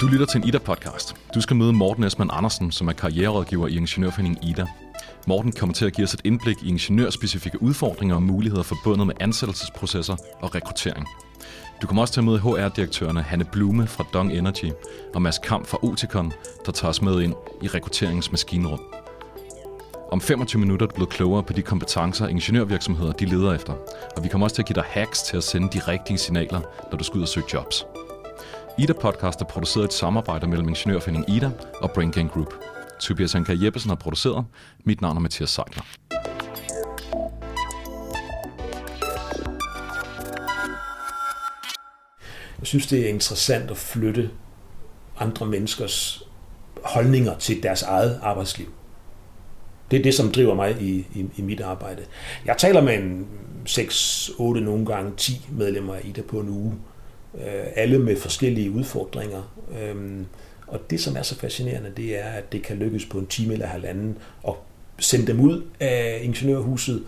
Du lytter til en IDA-podcast. Du skal møde Morten Esman Andersen, som er karriererådgiver i Ingeniørforeningen IDA. Morten kommer til at give os et indblik i ingeniørspecifikke udfordringer og muligheder forbundet med ansættelsesprocesser og rekruttering. Du kommer også til at møde HR-direktørerne Hanne Blume fra Dong Energy og Mads Kamp fra Oticon, der tager os med ind i rekrutteringsmaskinrum. Om 25 minutter er du blevet klogere på de kompetencer, ingeniørvirksomheder de leder efter. Og vi kommer også til at give dig hacks til at sende de rigtige signaler, når du skal ud og søge jobs. Ida Podcast er produceret i et samarbejde mellem Ingeniørforeningen Ida og Brain Gang Group. Tobias Anker Jeppesen har produceret. Mit navn er Mathias Seidler. Jeg synes, det er interessant at flytte andre menneskers holdninger til deres eget arbejdsliv. Det er det, som driver mig i, i, i mit arbejde. Jeg taler med en 6, 8, nogle gange 10 medlemmer af IDA på en uge. Øh, alle med forskellige udfordringer. Øh, og det, som er så fascinerende, det er, at det kan lykkes på en time eller halvanden at sende dem ud af ingeniørhuset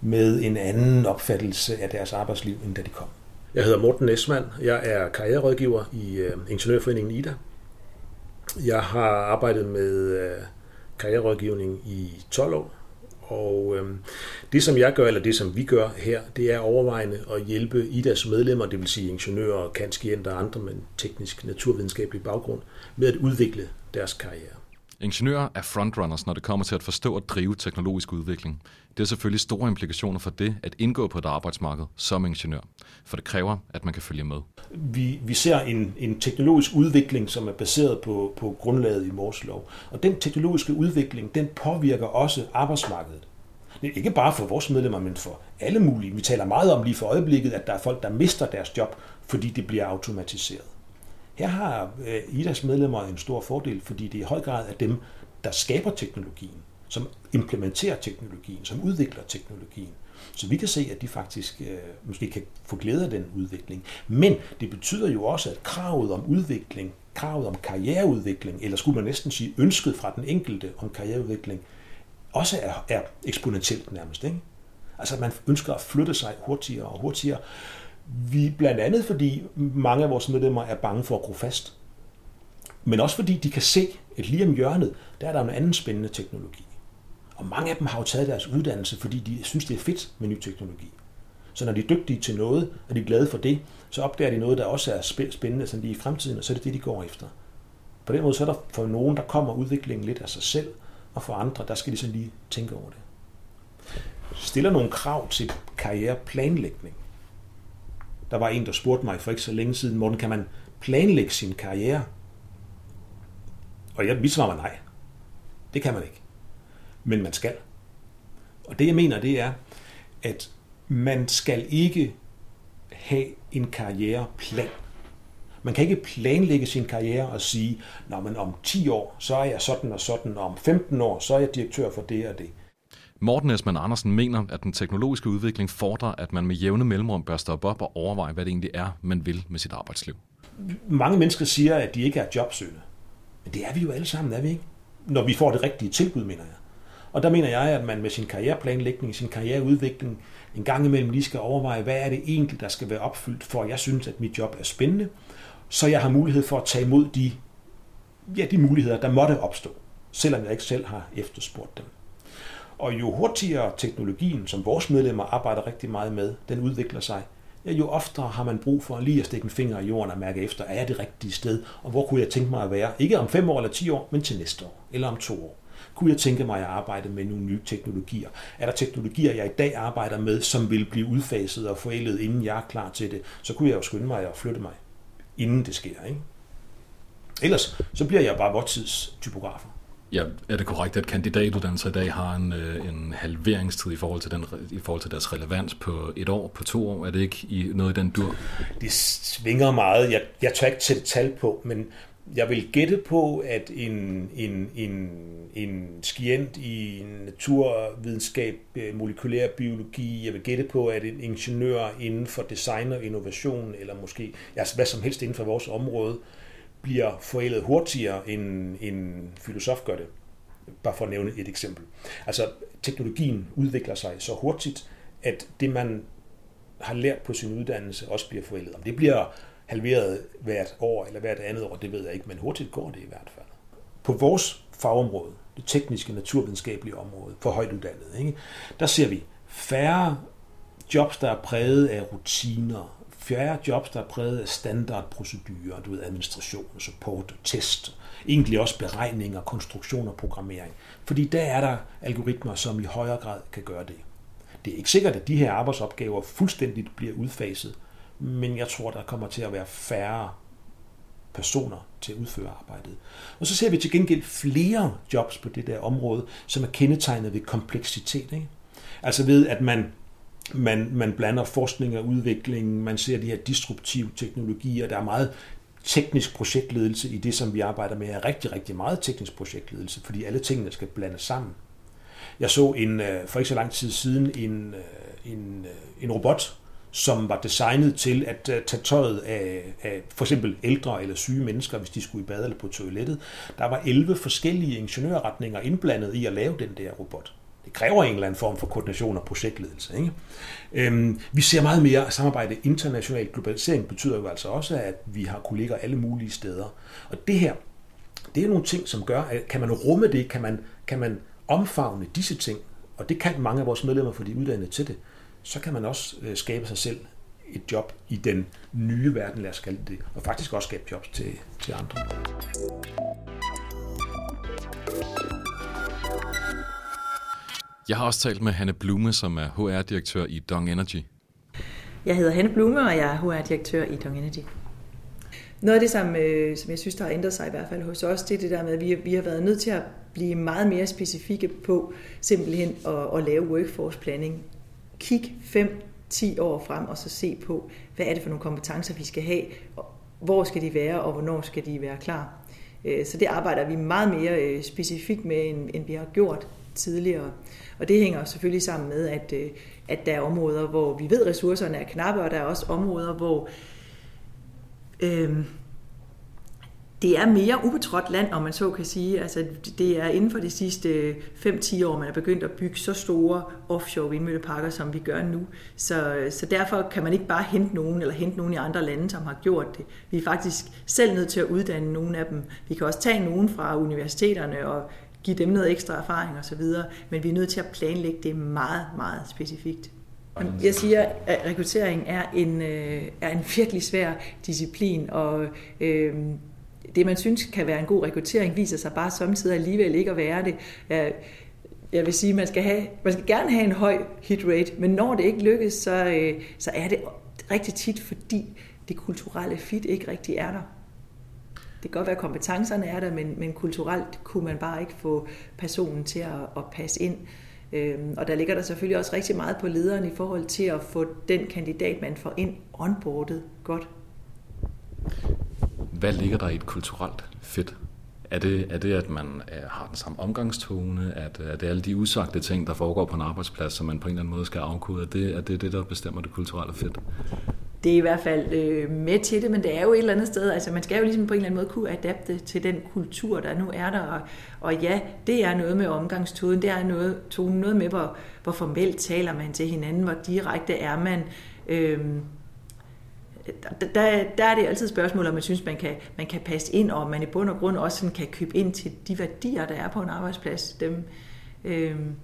med en anden opfattelse af deres arbejdsliv, end da de kom. Jeg hedder Morten Esmann. Jeg er karriererådgiver i øh, Ingeniørforeningen IDA. Jeg har arbejdet med karriererådgivning i 12 år, og øh, det som jeg gør, eller det som vi gør her, det er overvejende at hjælpe IDAs medlemmer, det vil sige ingeniører, kanskienter og andre med teknisk naturvidenskabelig baggrund, med at udvikle deres karriere. Ingeniører er frontrunners, når det kommer til at forstå og drive teknologisk udvikling. Det har selvfølgelig store implikationer for det at indgå på et arbejdsmarked som ingeniør, for det kræver, at man kan følge med. Vi, vi ser en, en teknologisk udvikling, som er baseret på, på grundlaget i Mors lov. Og den teknologiske udvikling, den påvirker også arbejdsmarkedet. Det er ikke bare for vores medlemmer, men for alle mulige. Vi taler meget om lige for øjeblikket, at der er folk, der mister deres job, fordi det bliver automatiseret. Her har øh, IDAs medlemmer en stor fordel, fordi det i høj grad er dem, der skaber teknologien, som implementerer teknologien, som udvikler teknologien. Så vi kan se, at de faktisk øh, måske kan få glæde af den udvikling. Men det betyder jo også, at kravet om udvikling, kravet om karriereudvikling, eller skulle man næsten sige ønsket fra den enkelte om karriereudvikling, også er, er eksponentielt nærmest. Ikke? Altså at man ønsker at flytte sig hurtigere og hurtigere. Vi, blandt andet fordi mange af vores medlemmer er bange for at gro fast. Men også fordi de kan se, at lige om hjørnet, der er der en anden spændende teknologi. Og mange af dem har jo taget deres uddannelse, fordi de synes, det er fedt med ny teknologi. Så når de er dygtige til noget, og de er glade for det, så opdager de noget, der også er spændende sådan lige i fremtiden, og så er det det, de går efter. På den måde så er der for nogen, der kommer udviklingen lidt af sig selv, og for andre, der skal de så lige tænke over det. Stiller nogle krav til karriereplanlægning. Der var en, der spurgte mig for ikke så længe siden, Morten, kan man planlægge sin karriere? Og jeg, mit svar var nej. Det kan man ikke. Men man skal. Og det jeg mener, det er, at man skal ikke have en karriereplan. Man kan ikke planlægge sin karriere og sige, når man om 10 år, så er jeg sådan og sådan, og om 15 år, så er jeg direktør for det og det. Morten Esmann Andersen mener, at den teknologiske udvikling fordrer, at man med jævne mellemrum bør stoppe op og overveje, hvad det egentlig er, man vil med sit arbejdsliv. Mange mennesker siger, at de ikke er jobsøgende. Men det er vi jo alle sammen, er vi ikke? Når vi får det rigtige tilbud, mener jeg. Og der mener jeg, at man med sin karriereplanlægning, sin karriereudvikling, en gang imellem lige skal overveje, hvad er det egentlig, der skal være opfyldt, for at jeg synes, at mit job er spændende, så jeg har mulighed for at tage imod de, ja, de muligheder, der måtte opstå, selvom jeg ikke selv har efterspurgt dem. Og jo hurtigere teknologien, som vores medlemmer arbejder rigtig meget med, den udvikler sig, ja, jo oftere har man brug for lige at stikke en finger i jorden og mærke efter, er jeg det rigtige sted, og hvor kunne jeg tænke mig at være, ikke om fem år eller ti år, men til næste år, eller om to år. Kunne jeg tænke mig at arbejde med nogle nye teknologier? Er der teknologier, jeg i dag arbejder med, som vil blive udfaset og forældet, inden jeg er klar til det? Så kunne jeg jo skynde mig at flytte mig, inden det sker. Ikke? Ellers så bliver jeg bare vortids typografer. Ja, er det korrekt, at kandidatuddannelser i dag har en, øh, en halveringstid i forhold, til den, i forhold til deres relevans på et år, på to år? Er det ikke i noget i den dur? Det svinger meget. Jeg, jeg tør ikke sætte tal på, men jeg vil gætte på, at en, en, en, en skient i naturvidenskab, øh, molekylær biologi, jeg vil gætte på, at en ingeniør inden for design og innovation, eller måske ja, hvad som helst inden for vores område, bliver forældet hurtigere, end en filosof gør det. Bare for at nævne et eksempel. Altså, teknologien udvikler sig så hurtigt, at det, man har lært på sin uddannelse, også bliver forældet. Om det bliver halveret hvert år eller hvert andet år, det ved jeg ikke, men hurtigt går det i hvert fald. På vores fagområde, det tekniske naturvidenskabelige område for højtuddannede, ikke? der ser vi færre jobs, der er præget af rutiner, færre jobs, der er præget af standardprocedurer, du ved, administration, support, test, egentlig også beregninger, konstruktion og programmering. Fordi der er der algoritmer, som i højere grad kan gøre det. Det er ikke sikkert, at de her arbejdsopgaver fuldstændigt bliver udfaset, men jeg tror, der kommer til at være færre personer til at udføre arbejdet. Og så ser vi til gengæld flere jobs på det der område, som er kendetegnet ved kompleksitet. Ikke? Altså ved, at man man, man blander forskning og udvikling, man ser de her disruptive teknologier, der er meget teknisk projektledelse i det, som vi arbejder med, er rigtig, rigtig meget teknisk projektledelse, fordi alle tingene skal blandes sammen. Jeg så en, øh, for ikke så lang tid siden en, øh, en, øh, en robot, som var designet til at tage tøjet af, af for eksempel ældre eller syge mennesker, hvis de skulle i bad eller på toilettet. Der var 11 forskellige ingeniørretninger indblandet i at lave den der robot. Det kræver en eller anden form for koordination og projektledelse. Ikke? Øhm, vi ser meget mere samarbejde internationalt. Globalisering betyder jo altså også, at vi har kolleger alle mulige steder. Og det her, det er nogle ting, som gør, at kan man rumme det, kan man, kan man omfavne disse ting, og det kan mange af vores medlemmer, for de uddannet til det, så kan man også øh, skabe sig selv et job i den nye verden, lad os kalde det, og faktisk også skabe jobs til, til andre. Jeg har også talt med Hanne Blume, som er HR-direktør i Dong Energy. Jeg hedder Hanne Blume, og jeg er HR-direktør i Dong Energy. Noget af det, som, øh, som jeg synes, der har ændret sig i hvert fald hos os, det er det der med, at vi, vi har været nødt til at blive meget mere specifikke på simpelthen at, at lave workforce planning. Kig 5-10 år frem og så se på, hvad er det for nogle kompetencer, vi skal have, hvor skal de være, og hvornår skal de være klar. Øh, så det arbejder vi meget mere øh, specifikt med, end vi har gjort tidligere. Og det hænger selvfølgelig sammen med, at, øh, at der er områder, hvor vi ved, at ressourcerne er knappe, og der er også områder, hvor øh, det er mere ubetrådt land, om man så kan sige. Altså, det er inden for de sidste 5-10 år, man er begyndt at bygge så store offshore vindmølleparker, som vi gør nu. Så, så derfor kan man ikke bare hente nogen, eller hente nogen i andre lande, som har gjort det. Vi er faktisk selv nødt til at uddanne nogle af dem. Vi kan også tage nogen fra universiteterne og give dem noget ekstra erfaring osv., men vi er nødt til at planlægge det meget, meget specifikt. Jeg siger, at rekruttering er en, øh, er en virkelig svær disciplin, og øh, det, man synes kan være en god rekruttering, viser sig bare samtidig alligevel ikke at være det. Jeg vil sige, man skal, have, man skal gerne have en høj hit rate, men når det ikke lykkes, så, øh, så er det rigtig tit, fordi det kulturelle fit ikke rigtig er der. Det kan godt være, at kompetencerne er der, men, men kulturelt kunne man bare ikke få personen til at, at passe ind. Øhm, og der ligger der selvfølgelig også rigtig meget på lederen i forhold til at få den kandidat, man får ind, onboardet godt. Hvad ligger der i et kulturelt fedt? Er det, er det, at man øh, har den samme omgangstone? At, øh, er det alle de usagte ting, der foregår på en arbejdsplads, som man på en eller anden måde skal afkode? Er det er det, det, der bestemmer det kulturelle fedt? det er i hvert fald øh, med til det, men det er jo et eller andet sted, altså man skal jo ligesom på en eller anden måde kunne adapte til den kultur, der nu er der, og, og ja, det er noget med omgangstonen, det er noget, tonen, noget med, hvor, hvor formelt taler man til hinanden, hvor direkte er man, Øh, der, der, der er det altid et spørgsmål, om man synes, man kan, man kan passe ind, og man i bund og grund også sådan kan købe ind til de værdier, der er på en arbejdsplads. Dem, øhm,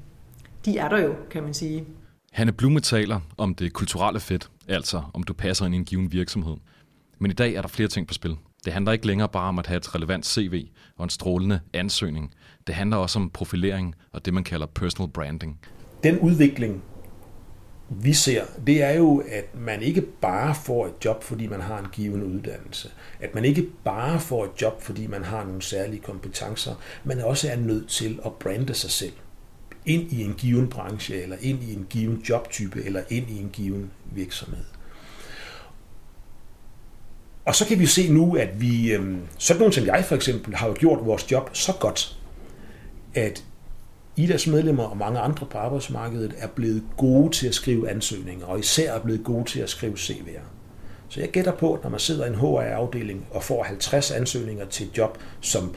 de er der jo, kan man sige. Hanne Blume taler om det kulturelle fedt, altså om du passer ind i en given virksomhed. Men i dag er der flere ting på spil. Det handler ikke længere bare om at have et relevant CV og en strålende ansøgning. Det handler også om profilering og det, man kalder personal branding. Den udvikling, vi ser, det er jo, at man ikke bare får et job, fordi man har en given uddannelse. At man ikke bare får et job, fordi man har nogle særlige kompetencer. Man også er nødt til at brande sig selv ind i en given branche, eller ind i en given jobtype, eller ind i en given virksomhed. Og så kan vi se nu, at vi, øhm, sådan nogen som jeg for eksempel, har jo gjort vores job så godt, at IDAs medlemmer og mange andre på arbejdsmarkedet er blevet gode til at skrive ansøgninger, og især er blevet gode til at skrive CV'er. Så jeg gætter på, at når man sidder i en HR-afdeling og får 50 ansøgninger til et job som,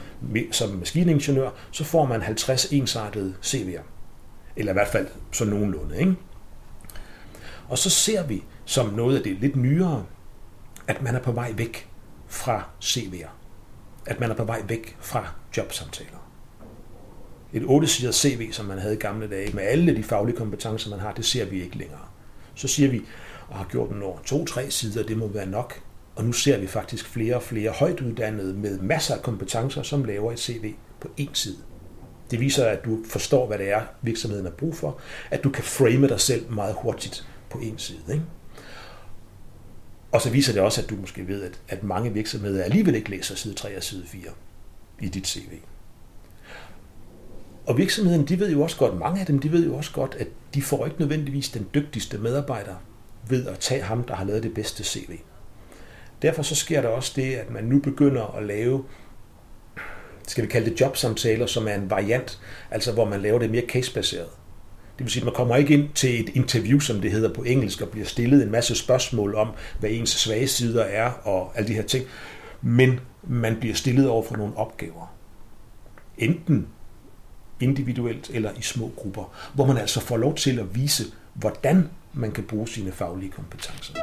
som maskiningeniør, så får man 50 ensartede CV'er. Eller i hvert fald så nogenlunde. Ikke? Og så ser vi som noget af det lidt nyere, at man er på vej væk fra CV'er. At man er på vej væk fra jobsamtaler. Et 8 CV, som man havde i gamle dage, med alle de faglige kompetencer, man har, det ser vi ikke længere. Så siger vi, og har gjort den over to-tre sider, det må være nok. Og nu ser vi faktisk flere og flere højt uddannede med masser af kompetencer, som laver et CV på én side. Det viser, at du forstår, hvad det er, virksomheden har brug for, at du kan frame dig selv meget hurtigt på én side. Ikke? Og så viser det også, at du måske ved, at, at mange virksomheder alligevel ikke læser side 3 og side 4 i dit CV. Og virksomheden, de ved jo også godt, mange af dem, de ved jo også godt, at de får ikke nødvendigvis den dygtigste medarbejder ved at tage ham, der har lavet det bedste CV. Derfor så sker der også det, at man nu begynder at lave, skal vi kalde det jobsamtaler, som er en variant, altså hvor man laver det mere casebaseret. Det vil sige, at man kommer ikke ind til et interview, som det hedder på engelsk, og bliver stillet en masse spørgsmål om, hvad ens svage sider er, og alle de her ting. Men man bliver stillet over for nogle opgaver. Enten individuelt eller i små grupper, hvor man altså får lov til at vise, hvordan man kan bruge sine faglige kompetencer.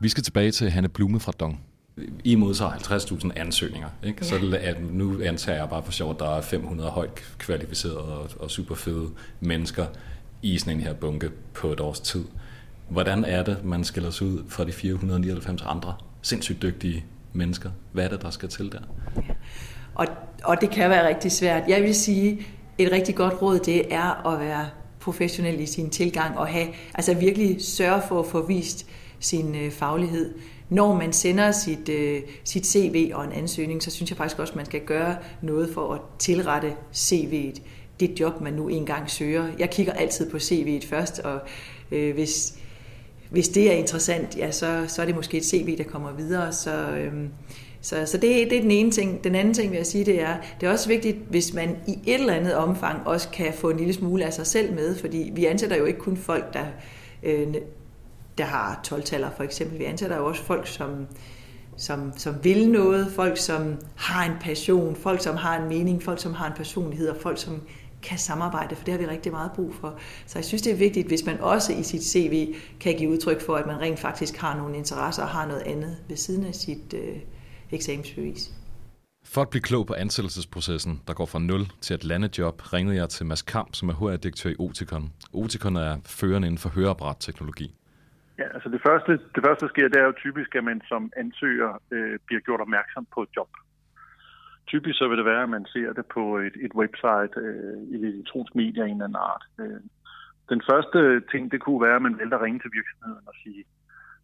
Vi skal tilbage til Hanne Blume fra Dong. I modtager 50.000 ansøgninger, ikke? Ja. så at nu antager jeg bare for sjovt, at der er 500 højt kvalificerede og, og super fede mennesker i sådan en her bunke på et års tid. Hvordan er det, man skiller sig ud fra de 499 andre sindssygt dygtige mennesker? Hvad er det, der skal til der? Ja. Og, og det kan være rigtig svært. Jeg vil sige, et rigtig godt råd, det er at være professionel i sin tilgang og have, altså virkelig sørge for at få vist sin øh, faglighed. Når man sender sit, øh, sit CV og en ansøgning, så synes jeg faktisk også, at man skal gøre noget for at tilrette CV'et det job, man nu engang søger. Jeg kigger altid på CV'et først, og øh, hvis, hvis det er interessant, ja, så, så er det måske et CV, der kommer videre. Så, øhm, så, så det, det er den ene ting. Den anden ting, vil jeg sige, det er, det er også vigtigt, hvis man i et eller andet omfang også kan få en lille smule af sig selv med, fordi vi ansætter jo ikke kun folk, der, øh, der har 12-taller for eksempel. Vi ansætter jo også folk, som, som, som vil noget, folk, som har en passion, folk, som har en mening, folk, som har en personlighed, og folk, som kan samarbejde, for det har vi rigtig meget brug for. Så jeg synes, det er vigtigt, hvis man også i sit CV kan give udtryk for, at man rent faktisk har nogle interesser og har noget andet ved siden af sit, øh, eksamensbevis. For at blive klog på ansættelsesprocessen, der går fra 0 til et landejob, ringede jeg til Mads Kamp, som er HR-direktør i Oticon. Oticon er førende inden for høreapparat-teknologi. Ja, altså det første, det første, der sker, det er jo typisk, at man som ansøger øh, bliver gjort opmærksom på et job. Typisk så vil det være, at man ser det på et, et website, øh, i et elektronisk medie af en eller anden art. Øh, den første ting, det kunne være, at man vælger at ringe til virksomheden og sige,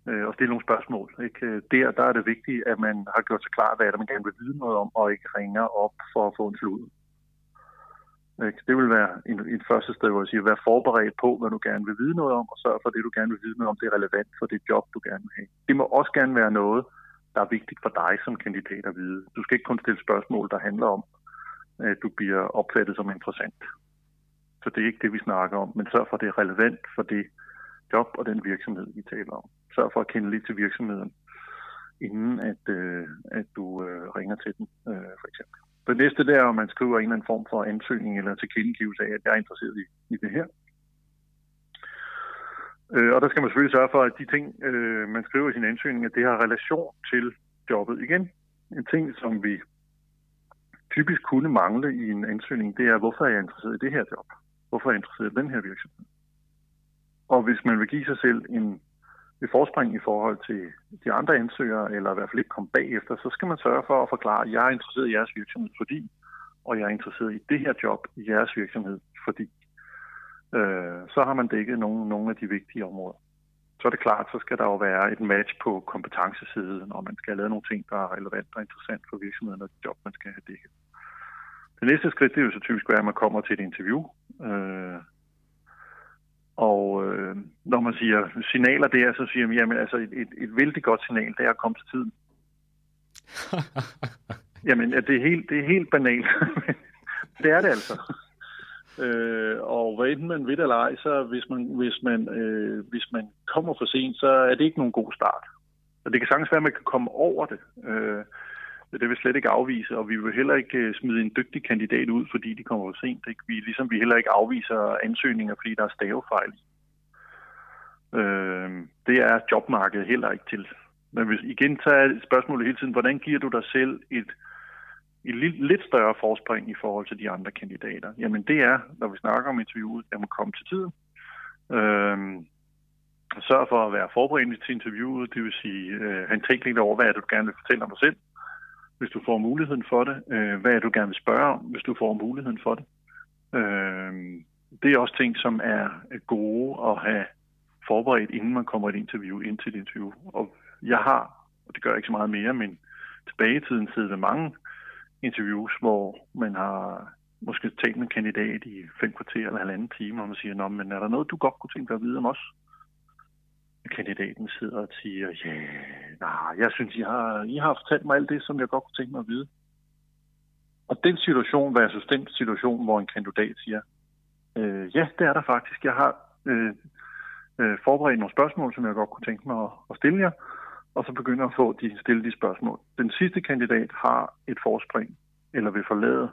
øh, og stille nogle spørgsmål. Ikke? Øh, der, der er det vigtigt, at man har gjort sig klar, hvad er det, man gerne vil vide noget om, og ikke ringer op for at få en slud. Ikke? Det vil være en, en første sted, hvor jeg siger, vær forberedt på, hvad du gerne vil vide noget om, og sørg for, at det, du gerne vil vide noget om, det er relevant for det job, du gerne vil have. Det må også gerne være noget, der er vigtigt for dig som kandidat at vide. Du skal ikke kun stille spørgsmål, der handler om, at du bliver opfattet som interessant. Så det er ikke det, vi snakker om, men sørg for, at det er relevant for det job og den virksomhed, vi taler om sørg for at kende lidt til virksomheden, inden at, øh, at du øh, ringer til den, øh, for eksempel. Det næste det er, at man skriver en eller anden form for ansøgning eller tilkendegivelse af, at jeg er interesseret i, i det her. Øh, og der skal man selvfølgelig sørge for, at de ting, øh, man skriver i sin ansøgning, at det har relation til jobbet. Igen, en ting, som vi typisk kunne mangle i en ansøgning, det er, hvorfor er jeg interesseret i det her job? Hvorfor er jeg interesseret i den her virksomhed? Og hvis man vil give sig selv en et forspring i forhold til de andre ansøgere, eller i hvert fald ikke komme bagefter, så skal man sørge for at forklare, at jeg er interesseret i jeres virksomhed, fordi, og jeg er interesseret i det her job i jeres virksomhed, fordi. Øh, så har man dækket nogle, nogle af de vigtige områder. Så er det klart, så skal der jo være et match på kompetencesiden, og man skal have lavet nogle ting, der er relevant og interessant for virksomheden og det job, man skal have dækket. Det næste skridt, det er jo så typisk være, at man kommer til et interview. Øh, og øh, når man siger signaler der, så siger man, jamen altså et, et, et vældig godt signal, det er at komme til tiden. jamen, det er helt, det er helt banalt. det er det altså. Øh, og hvad enten man ved eller ej, så hvis man, hvis, man, øh, hvis man kommer for sent, så er det ikke nogen god start. Og det kan sagtens være, at man kan komme over det. Øh, Det vil slet ikke afvise, og vi vil heller ikke øh, smide en dygtig kandidat ud, fordi de kommer for sent. Ikke? Vi, ligesom vi heller ikke afviser ansøgninger, fordi der er stavefejl. Øh, det er jobmarkedet heller ikke til. Men hvis igen tager spørgsmålet hele tiden, hvordan giver du dig selv et, et lidt større forspring i forhold til de andre kandidater? Jamen det er, når vi snakker om interviewet, at man kommer til tiden. Øh, sørg for at være forberedt til interviewet, det vil sige, øh, han tænker lidt over, hvad er det, du gerne vil fortælle om dig selv, hvis du får muligheden for det. Øh, hvad er det, du gerne vil spørge om, hvis du får muligheden for det. Øh, det er også ting, som er gode at have forberedt, inden man kommer et interview ind til et interview. Og jeg har, og det gør jeg ikke så meget mere, men tilbage i tiden sidder der mange interviews, hvor man har måske talt med en kandidat i fem kvarter eller halvanden time, og man siger, Nå, men er der noget, du godt kunne tænke dig at vide om os? kandidaten sidder og siger, ja, yeah, jeg synes, I har, I har fortalt mig alt det, som jeg godt kunne tænke mig at vide. Og den situation versus den situation, hvor en kandidat siger, øh, ja, det er der faktisk. Jeg har øh, øh, forberedt nogle spørgsmål, som jeg godt kunne tænke mig at, at stille jer, og så begynder at få de, stille de spørgsmål. Den sidste kandidat har et forspring, eller vil forlade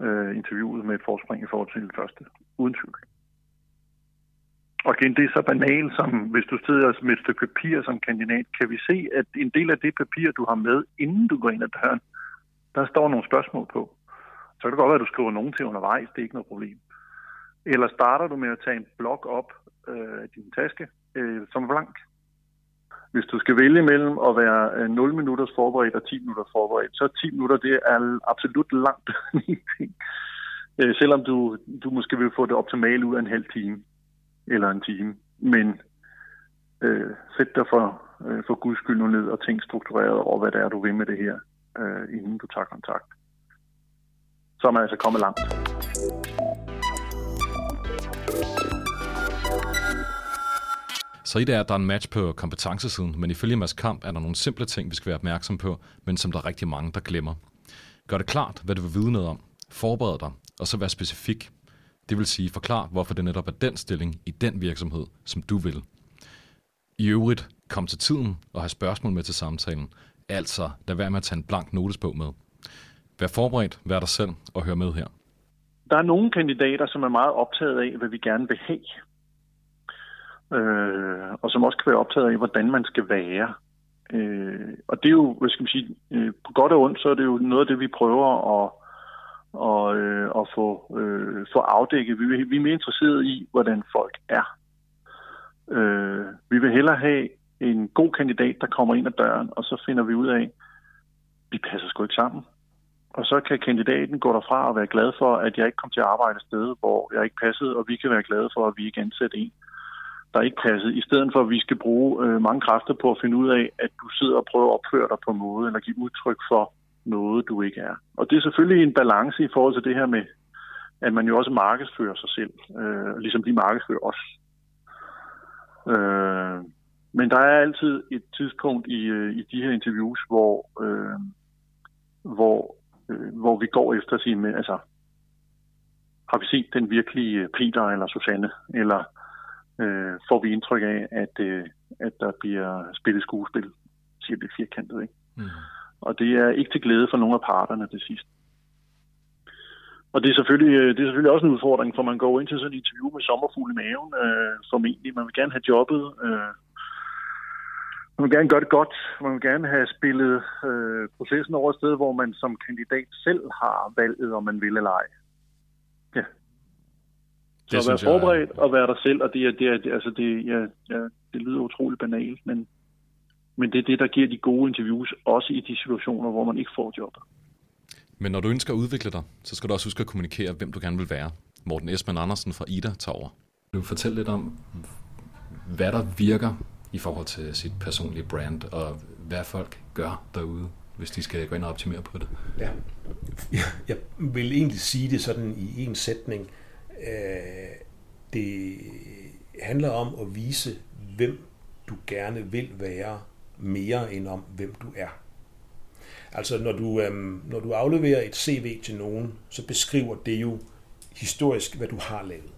øh, interviewet med et forspring i forhold til den første, uden tvivl. Og igen, det er så banalt, som hvis du sidder med et stykke papir som kandidat, kan vi se, at en del af det papir, du har med, inden du går ind ad døren, der står nogle spørgsmål på. Så kan det godt være, at du skriver nogen til undervejs, det er ikke noget problem. Eller starter du med at tage en blok op øh, af din taske, øh, som er blank. Hvis du skal vælge mellem at være øh, 0 minutters forberedt og 10 minutter forberedt, så 10 minutter det er absolut langt. øh, selvom du, du måske vil få det optimale ud af en halv time eller en time. Men øh, sæt dig for, øh, for guds skyld nu ned og tænk struktureret over, hvad det er, du vil med det her, øh, inden du tager kontakt. Så er man altså kommet langt. Så i det er, at der er en match på kompetencesiden, men ifølge Mads Kamp er der nogle simple ting, vi skal være opmærksom på, men som der er rigtig mange, der glemmer. Gør det klart, hvad du vil vide noget om. Forbered dig, og så vær specifik. Det vil sige, forklar, hvorfor det netop er den stilling i den virksomhed, som du vil. I øvrigt, kom til tiden og have spørgsmål med til samtalen. Altså, lad være med at tage en blank notesbog med. Vær forberedt, vær dig selv og hør med her. Der er nogle kandidater, som er meget optaget af, hvad vi gerne vil have. Øh, og som også kan være optaget af, hvordan man skal være. Øh, og det er jo, hvad skal man sige, øh, på godt og ondt, så er det jo noget af det, vi prøver at og, øh, og få, øh, få afdækket. Vi, vi er mere interesserede i, hvordan folk er. Øh, vi vil hellere have en god kandidat, der kommer ind ad døren, og så finder vi ud af, vi passer sgu ikke sammen. Og så kan kandidaten gå derfra og være glad for, at jeg ikke kom til at arbejde et sted, hvor jeg ikke passede, og vi kan være glade for, at vi ikke ansætter en, der ikke passede, i stedet for, at vi skal bruge øh, mange kræfter på at finde ud af, at du sidder og prøver at opføre dig på en måde, eller give udtryk for, noget, du ikke er. Og det er selvfølgelig en balance i forhold til det her med, at man jo også markedsfører sig selv, øh, ligesom de markedsfører os. Øh, men der er altid et tidspunkt i, øh, i de her interviews, hvor, øh, hvor, øh, hvor vi går efter at sige, med, altså, har vi set den virkelige øh, Peter eller Susanne, eller øh, får vi indtryk af, at, øh, at der bliver spillet skuespil, siger det firkantet, ikke? Mm. Og det er ikke til glæde for nogen af parterne det sidste. Og det er, selvfølgelig, øh, det er selvfølgelig også en udfordring, for man går ind til sådan et interview med sommerfugl i maven, øh, formentlig. Man vil gerne have jobbet. Øh, man vil gerne gøre det godt. Man vil gerne have spillet øh, processen over et sted, hvor man som kandidat selv har valget, om man vil eller ej. Ja. Så det at være forberedt jeg... og være der selv, og det, er, det, er, altså det, ja, ja, det lyder utroligt banalt, men men det er det, der giver de gode interviews, også i de situationer, hvor man ikke får jobbet. Men når du ønsker at udvikle dig, så skal du også huske at kommunikere, hvem du gerne vil være. Morten Esben Andersen fra Ida tager over. Du fortælle lidt om, hvad der virker i forhold til sit personlige brand, og hvad folk gør derude, hvis de skal gå ind og optimere på det. Ja. Jeg vil egentlig sige det sådan i en sætning. Øh, det handler om at vise, hvem du gerne vil være, mere end om, hvem du er. Altså, når du, øhm, når du afleverer et CV til nogen, så beskriver det jo historisk, hvad du har lavet.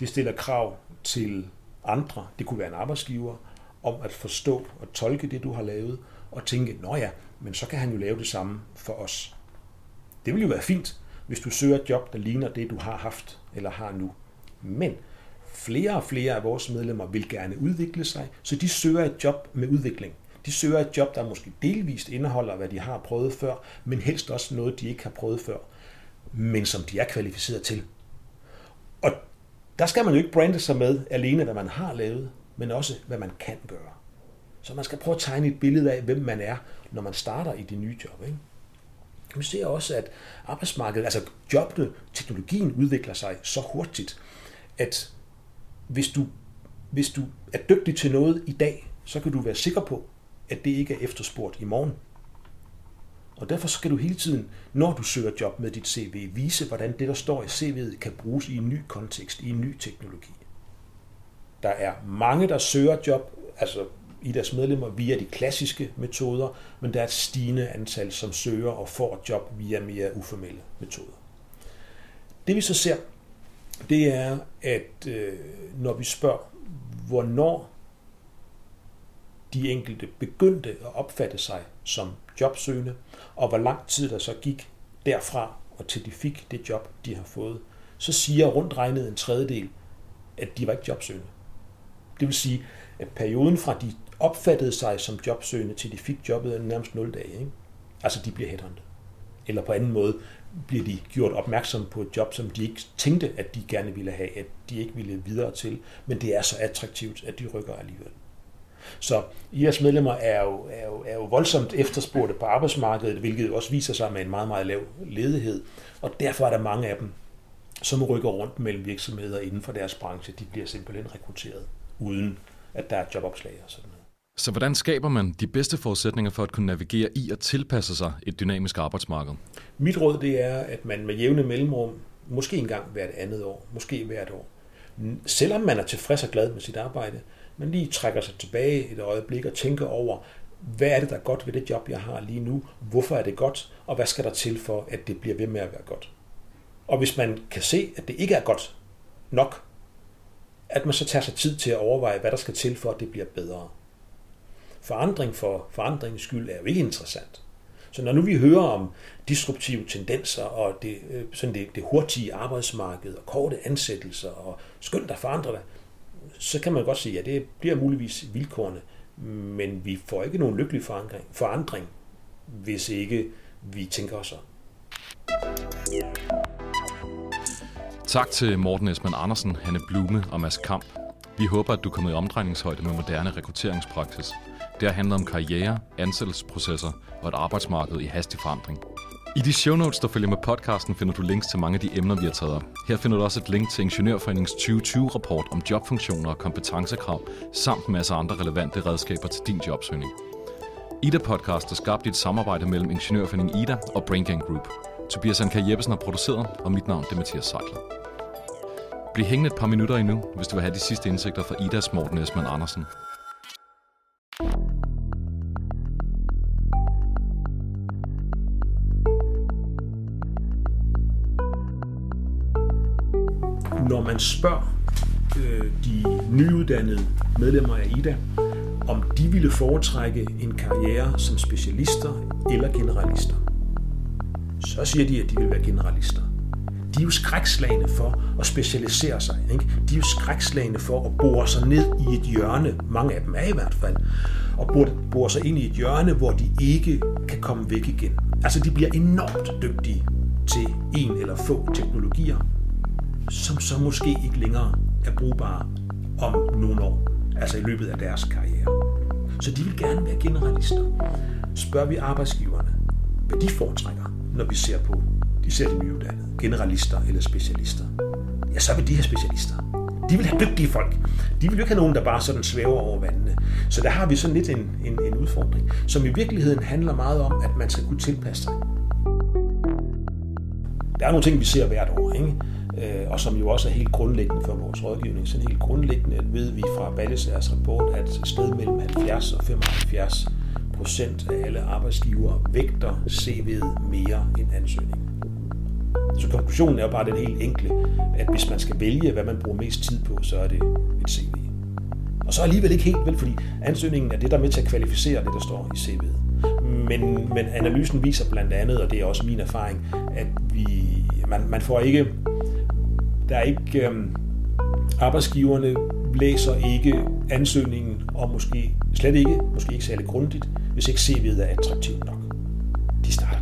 Det stiller krav til andre, det kunne være en arbejdsgiver, om at forstå og tolke det, du har lavet, og tænke, nå ja, men så kan han jo lave det samme for os. Det ville jo være fint, hvis du søger et job, der ligner det, du har haft eller har nu. Men flere og flere af vores medlemmer vil gerne udvikle sig, så de søger et job med udvikling. De søger et job, der måske delvist indeholder, hvad de har prøvet før, men helst også noget, de ikke har prøvet før, men som de er kvalificeret til. Og der skal man jo ikke brande sig med alene, hvad man har lavet, men også, hvad man kan gøre. Så man skal prøve at tegne et billede af, hvem man er, når man starter i det nye job. Ikke? Vi ser også, at arbejdsmarkedet, altså jobbene, teknologien udvikler sig så hurtigt, at hvis du, hvis du er dygtig til noget i dag, så kan du være sikker på, at det ikke er efterspurgt i morgen. Og derfor skal du hele tiden, når du søger job med dit CV, vise, hvordan det, der står i CV'et, kan bruges i en ny kontekst, i en ny teknologi. Der er mange, der søger job, altså i deres medlemmer via de klassiske metoder, men der er et stigende antal, som søger og får job via mere uformelle metoder. Det vi så ser, det er, at øh, når vi spørger, hvornår de enkelte begyndte at opfatte sig som jobsøgende, og hvor lang tid der så gik derfra og til de fik det job, de har fået, så siger rundt regnet en tredjedel, at de var ikke jobsøgende. Det vil sige, at perioden fra de opfattede sig som jobsøgende til de fik jobbet nærmest 0 dage. Ikke? Altså de bliver headhunted. Eller på anden måde bliver de gjort opmærksom på et job, som de ikke tænkte, at de gerne ville have, at de ikke ville videre til, men det er så attraktivt, at de rykker alligevel. Så IAS medlemmer er jo, er, jo, er jo voldsomt efterspurgte på arbejdsmarkedet, hvilket også viser sig med en meget, meget lav ledighed. Og derfor er der mange af dem, som rykker rundt mellem virksomheder inden for deres branche. De bliver simpelthen rekrutteret, uden at der er jobopslag og sådan noget. Så hvordan skaber man de bedste forudsætninger for at kunne navigere i og tilpasse sig et dynamisk arbejdsmarked? Mit råd det er, at man med jævne mellemrum, måske en gang hvert andet år, måske hvert år, selvom man er tilfreds og glad med sit arbejde, man lige trækker sig tilbage et øjeblik og tænker over, hvad er det, der er godt ved det job, jeg har lige nu? Hvorfor er det godt? Og hvad skal der til for, at det bliver ved med at være godt? Og hvis man kan se, at det ikke er godt nok, at man så tager sig tid til at overveje, hvad der skal til for, at det bliver bedre. Forandring for forandringens skyld er jo ikke interessant. Så når nu vi hører om disruptive tendenser og det, øh, sådan det, det hurtige arbejdsmarked og korte ansættelser og skynd, der forandrer dig, så kan man godt sige, at det bliver muligvis vilkårene, men vi får ikke nogen lykkelig forandring, forandring hvis ikke vi tænker os om. Tak til Morten Esman Andersen, Hanne Blume og Mads Kamp. Vi håber, at du kommet i omdrejningshøjde med moderne rekrutteringspraksis. Det har handlet om karriere, ansættelsesprocesser og et arbejdsmarked i hastig forandring. I de show notes, der følger med podcasten, finder du links til mange af de emner, vi har taget op. Her finder du også et link til Ingeniørforeningens 2020-rapport om jobfunktioner og kompetencekrav, samt masser af andre relevante redskaber til din jobsøgning. Ida-podcast er skabt i et samarbejde mellem Ingeniørforeningen Ida og BrainGang Group. Tobias Anker Jeppesen har produceret, og mit navn er Mathias Seidler. Bliv hængende et par minutter endnu, hvis du vil have de sidste indsigter fra Idas Morten Esmann Andersen. Når man spørger øh, de nyuddannede medlemmer af IDA, om de ville foretrække en karriere som specialister eller generalister, så siger de, at de vil være generalister. De er jo skrækslagende for at specialisere sig. Ikke? De er jo skrækslagende for at bore sig ned i et hjørne, mange af dem er i hvert fald, og bore sig ind i et hjørne, hvor de ikke kan komme væk igen. Altså de bliver enormt dygtige til en eller få teknologier, som så måske ikke længere er brugbare om nogle år, altså i løbet af deres karriere. Så de vil gerne være generalister. Spørger vi arbejdsgiverne, hvad de foretrækker, når vi ser på de ser de nyuddannede, generalister eller specialister, ja, så vil de have specialister. De vil have dygtige folk. De vil jo ikke have nogen, der bare sådan svæver over vandene. Så der har vi sådan lidt en, en, en udfordring, som i virkeligheden handler meget om, at man skal kunne tilpasse sig. Der er nogle ting, vi ser hvert år. Ikke? Øh, og som jo også er helt grundlæggende for vores rådgivning. Så helt grundlæggende ved vi fra Ballesærs rapport, at sted mellem 70 og 75 procent af alle arbejdsgivere vægter CV'et mere end ansøgningen. Så konklusionen er jo bare den helt enkle, at hvis man skal vælge, hvad man bruger mest tid på, så er det et CV. Og så alligevel ikke helt vel, fordi ansøgningen er det, der er med til at kvalificere det, der står i CV'et. men, men analysen viser blandt andet, og det er også min erfaring, at vi, man, man får ikke, der er ikke... Øh, arbejdsgiverne læser ikke ansøgningen, og måske slet ikke, måske ikke særlig grundigt, hvis ikke CV'et er attraktivt nok. De starter